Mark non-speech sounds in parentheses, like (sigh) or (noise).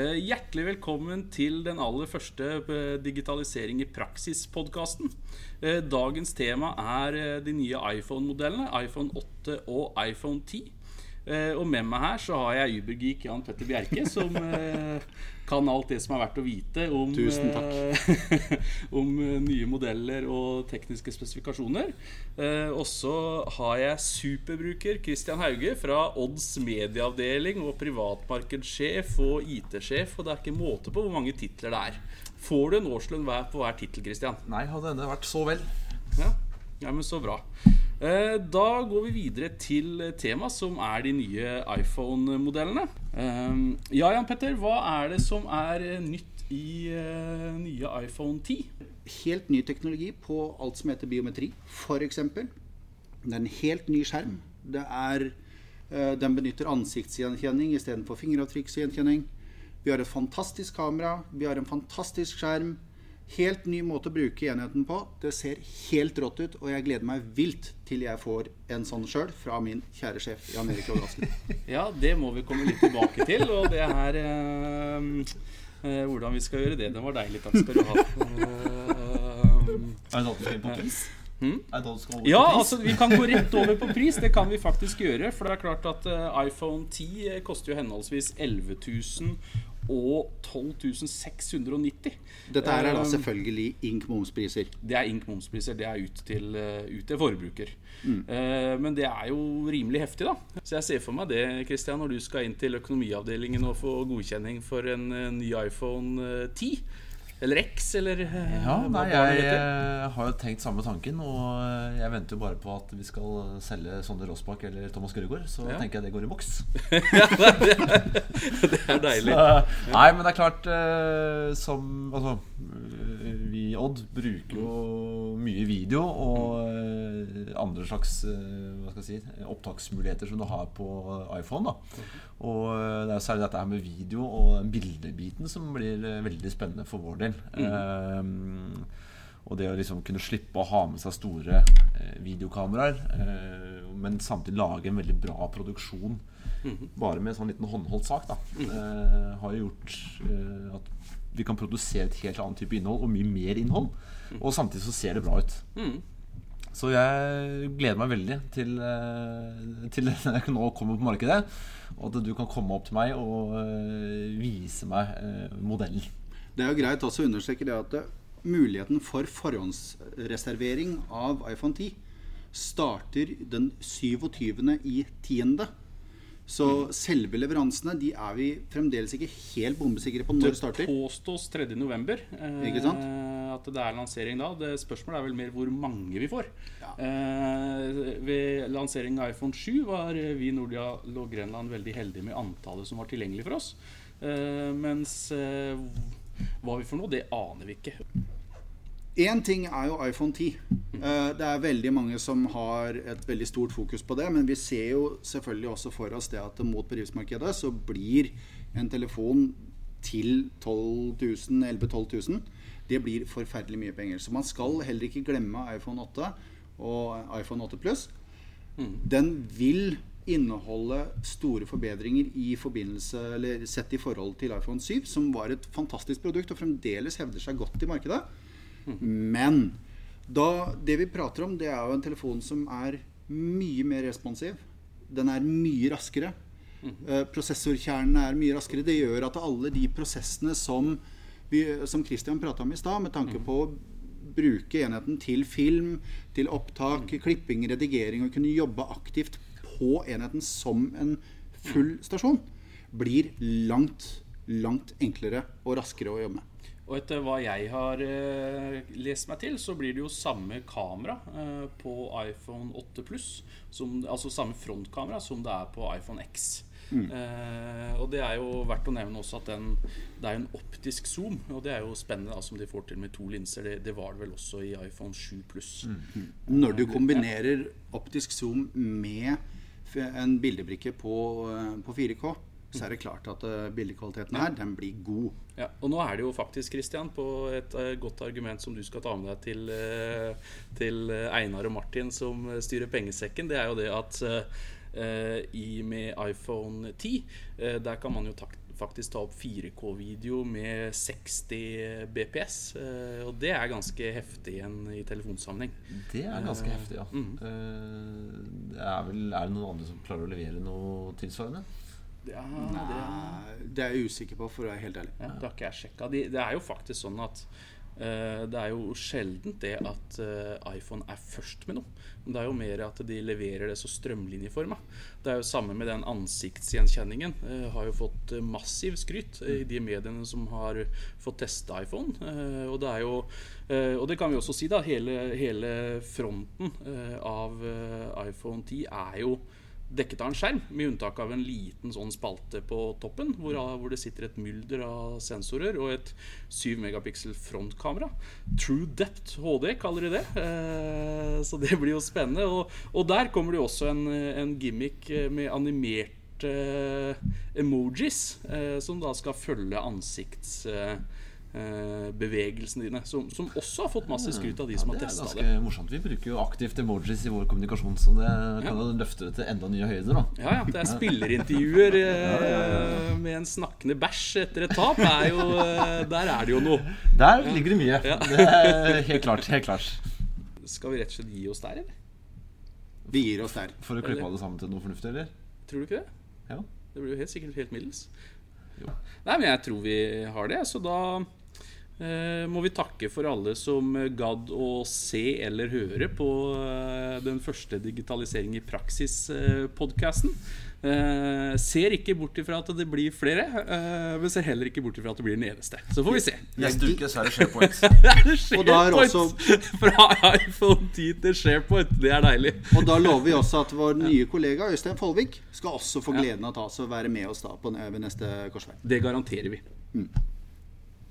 Eh, hjertelig velkommen til den aller første eh, Digitalisering i praksis-podkasten. Eh, dagens tema er de nye iPhone-modellene. iPhone 8 og iPhone 10. Og med meg her så har jeg Ubergeek Jan Petter Bjerke, som kan alt det som er verdt å vite om, Tusen takk. (laughs) om nye modeller og tekniske spesifikasjoner. og også har jeg superbruker Christian Hauge fra Odds medieavdeling og privatmarkedssjef og IT-sjef. Og det er ikke måte på hvor mange titler det er. Får du en årslønn på hver tittel, Christian? Nei, hadde denne vært så vel. Ja, ja men så bra. Eh, da går vi videre til temaet, som er de nye iPhone-modellene. Eh, ja, Jan Petter, hva er det som er nytt i eh, nye iPhone 10? Helt ny teknologi på alt som heter biometri, f.eks. Det er en helt ny skjerm. Det er, den benytter ansiktsgjenkjenning istedenfor fingeravtrykksgjenkjenning. Vi har et fantastisk kamera, vi har en fantastisk skjerm. Helt ny måte å bruke enheten på. Det ser helt rått ut, og jeg gleder meg vilt til jeg får en sånn sjøl fra min kjære sjef Jan Erik Ågasken. (laughs) ja, det må vi komme litt tilbake til, og det er eh, eh, hvordan vi skal gjøre det. Det var deilig. Takk skal du ha. Uh, er det da du på pris? Hmm? Ja, altså vi kan gå rett over på pris. Det kan vi faktisk gjøre. For det er klart at uh, iPhone 10 koster jo henholdsvis 11 000 og 12.690. Dette er da eh, selvfølgelig ink momspriser? Det er ink momspriser. Det er ut til, eh, ut til forbruker. Mm. Uh, men det er jo rimelig heftig, da. Så jeg ser for meg det, Christian, når du skal inn til økonomiavdelingen og få godkjenning for en ny iPhone 10. Eller X, eller eh, Ja, nei, jeg, jeg, har jo tenkt samme tanken. Og eh, jeg venter jo bare på at vi skal selge Sondre Rossbakk eller Thomas Gørregård. Så ja. tenker jeg det går i boks. (laughs) ja, det er, det er deilig. Så, nei, men det er klart som Altså, i Odd bruker jo mye video og uh, andre slags jeg si, opptaksmuligheter som du har på iPhone. da Og det er særlig dette her med video og bildebiten som blir veldig spennende for vår del Mm. Um, og det å liksom kunne slippe å ha med seg store videokameraer, men samtidig lage en veldig bra produksjon mm. bare med en sånn liten håndholdt sak, da, uh, har gjort at vi kan produsere et helt annet type innhold, og mye mer innhold. Mm. Og samtidig så ser det bra ut. Mm. Så jeg gleder meg veldig til, til (laughs) jeg nå kommer på markedet. Og at du kan komme opp til meg og vise meg modellen. Det er jo greit også å understreke det at muligheten for forhåndsreservering av iPhone 10 starter den 27. i 10. Så selve leveransene de er vi fremdeles ikke helt bombesikre på når det starter. Det påstås 3.11. Eh, at det er lansering da. Det Spørsmålet er vel mer hvor mange vi får. Ja. Eh, ved lansering av iPhone 7 var vi i Nordia og Grenland veldig heldige med antallet som var tilgjengelig for oss. Eh, mens eh, hva vi får nå, det aner vi ikke. Én ting er jo iPhone 10. Eh, det er veldig mange som har et veldig stort fokus på det. Men vi ser jo selvfølgelig også for oss det at mot bedriftsmarkedet så blir en telefon til 12 000, 11 12 000 det blir forferdelig mye penger. Så man skal heller ikke glemme iPhone 8 og iPhone 8 Pluss. Mm. Den vil inneholde store forbedringer i forbindelse, eller sett i forhold til iPhone 7, som var et fantastisk produkt og fremdeles hevder seg godt i markedet. Men da, det vi prater om, det er jo en telefon som er mye mer responsiv. Den er mye raskere. Uh, prosessorkjernene er mye raskere. Det gjør at alle de prosessene som, vi, som Christian prata om i stad, med tanke på å bruke enheten til film, til opptak, klipping, redigering og kunne jobbe aktivt på enheten som en full stasjon, blir langt, langt enklere og raskere å jobbe med. Og etter hva jeg har uh, lest meg til, så blir det jo samme kamera uh, på iPhone 8 Pluss. Altså samme frontkamera som det er på iPhone X. Mm. Uh, og det er jo verdt å nevne også at den, det er en optisk zoom. Og det er jo spennende da, som de får til med to linser. Det, det var det vel også i iPhone 7 Pluss. Mm. Når du kombinerer optisk zoom med en bildebrikke på, eh, på 4K, så er det klart at uh, bildekvaliteten her, den blir god. Ja, og nå er det jo faktisk, Christian, på et uh, godt argument som du skal ta med deg til, uh, til Einar og Martin som styrer pengesekken. Det er jo det at i med iPhone 10, der kan man jo faktisk ta opp 4K-video med 60 BPS. eh, og det er ganske heftig igjen i telefonsammenheng. Det er ganske Eh, heftig, ja. mm. Eh, er, vel, er det noen andre som klarer å levere noe tilsvarende? Ja, det, Nei, det er jeg usikker på, for å være helt ærlig. ja, det har ikke jeg sjekka. De, det er jo faktisk sånn at uh, det er jo sjelden det at uh, iPhone er først med noe. Men det er jo mer at de leverer det så strømlinjeforma. Det er jo samme med den ansiktsgjenkjenningen. Uh, har jo fått massiv skryt i de mediene som har fått teste iPhone. Eh, og det er jo Og det kan vi også si, da. Hele, hele fronten av iPhone 10 er jo dekket av en skjerm, med unntak av en liten sånn spalte på toppen, hvor, hvor det sitter et mylder av sensorer og et 7 megapiksel frontkamera. True Depth HD kaller de det. Eh, så det blir jo spennende. Og, og der kommer det jo også en, en gimmick eh, med animerte emojis, eh, som da skal følge ansikts... Eh, bevegelsene dine, som, som også har fått masse skryt av de som har det Det er ganske det. morsomt. Vi bruker jo aktivt emojis i vår kommunikasjon, så det kan jo løfte det til enda nye høyder. da Ja, ja, det er spillerintervjuer (laughs) eh, med en snakkende bæsj etter et tap. Er jo, eh, der er det jo noe. Der ligger det mye. Ja. Det er helt klart. helt klart Skal vi rett og slett gi oss der, eller? Vi gir oss der. For å klippe alle sammen til noe fornuftig, eller? Tror du ikke det? Ja. Det blir jo helt sikkert helt middels. Jo. Nei, men jeg tror vi har det. Så da eh, må vi takke for alle som gadd å se eller høre på eh, den første Digitalisering i praksis-podkasten. Eh, ser ikke bort ifra at det blir flere, eh, men ser heller ikke bort ifra at det blir den eneste. Så får vi se. Neste uke så er det SharePoint. Og da er også- (laughs) Fra iPhone 10 til SharePoint. Det er deilig. Og da lover vi også at vår nye kollega Øystein Folvik skal også få gleden av å ta oss og være med oss da på, ved neste korsvei. Det garanterer vi.